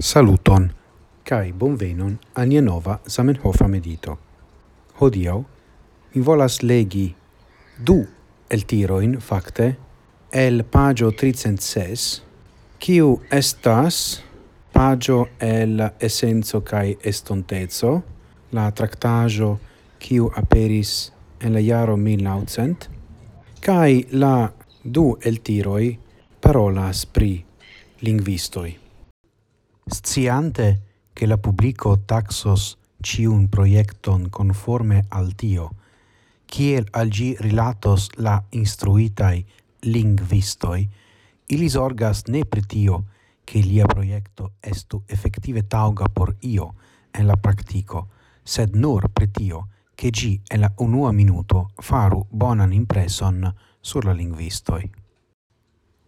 Saluton, cae bonvenon a nia nova Zamenhofa medito. Hodiau, mi volas legi du el tiroin, facte, el pagio 306, kiu estas pagio el essenzo cae estontezo, la tractajo kiu aperis en la iaro 1900, cae la du el tiroi parolas pri lingvistoi sciante che la publico taxos ciun proiecton conforme al tio, kiel al gi rilatos la instruitai lingvistoi, ili sorgas ne pritio che lia proiecto estu effective tauga por io en la practico, sed nur pritio che gi en la unua minuto faru bonan impreson sur la lingvistoi.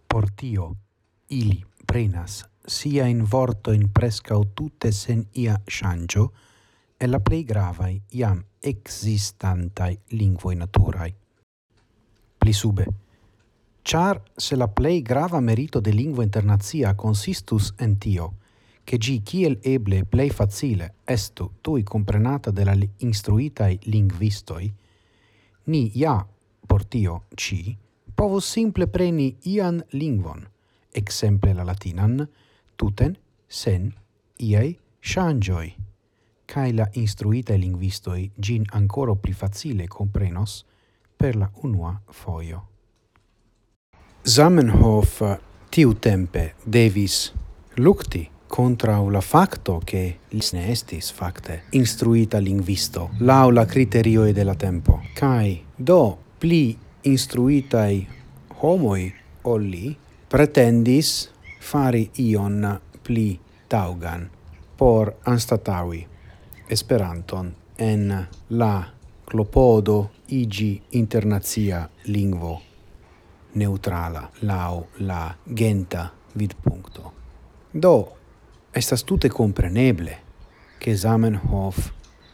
Por tio, ili comprenas sia in vorto in presca o tutte sen ia shangio, e la plei gravai iam existantai lingvoi naturai. Pli sube. Char se la plei grava merito de lingua internazia consistus en tio, che gi kiel eble plei facile estu tui comprenata de la instruitai linguistoi, ni ja, por tio, ci, povus simple preni ian lingvon, exemple la latinan, tuten sen iai shangioi, cae la instruitae linguistoi gin ancora pli facile comprenos per la unua foio. Zamenhof tiu tempe devis lucti contra la facto che lis ne estis facte instruita linguisto lau la criterioi de la tempo. Cai do pli instruitai homoi olli pretendis fari ion pli taugan por anstataui Esperanton en la clopodo igi internazia lingvo neutrala lau la genta vidpunkto. Do, estas tute compreneble che Zamenhof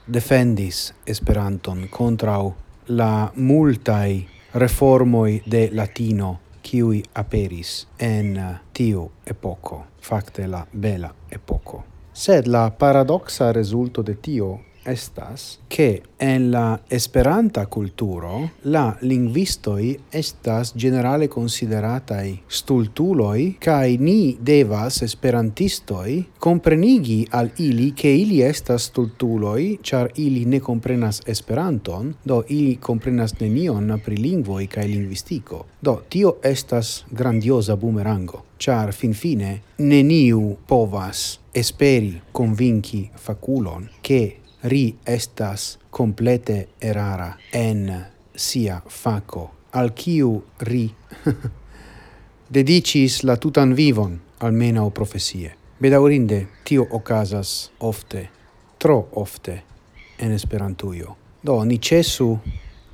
defendis Esperanton contrau la multai reformoi de latino kiui aperis en uh, tiu epoco, facte la bela epoco. Sed la paradoxa resulto de tio estas che en la esperanta culturo la linguistoi estas generale consideratai stultuloi kai ni devas esperantistoi comprenigi al ili che ili estas stultuloi char ili ne comprenas esperanton do ili comprenas nenion pri lingvoi kai lingvistiko. Do tio estas grandiosa bumerango char fin fine neniu povas esperi convinci faculon che ri estas complete erara en sia faco, al kiu ri dedicis la tutan vivon, almeno profesie. Bedaurinde, tio ocasas ofte, tro ofte, en Esperantujo. Do, ni cesu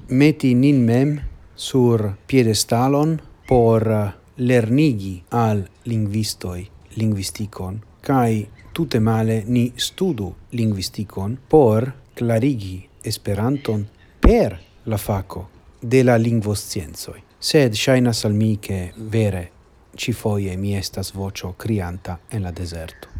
meti nin mem sur piedestalon por lernigi al linguistoi linguisticon, kai tute male ni studu linguisticon por clarigi Esperanton per la faco de la lingvoscienzoi. Sed shainas al mi che vere ĉifoje mi estas vocio crianta en la deserto.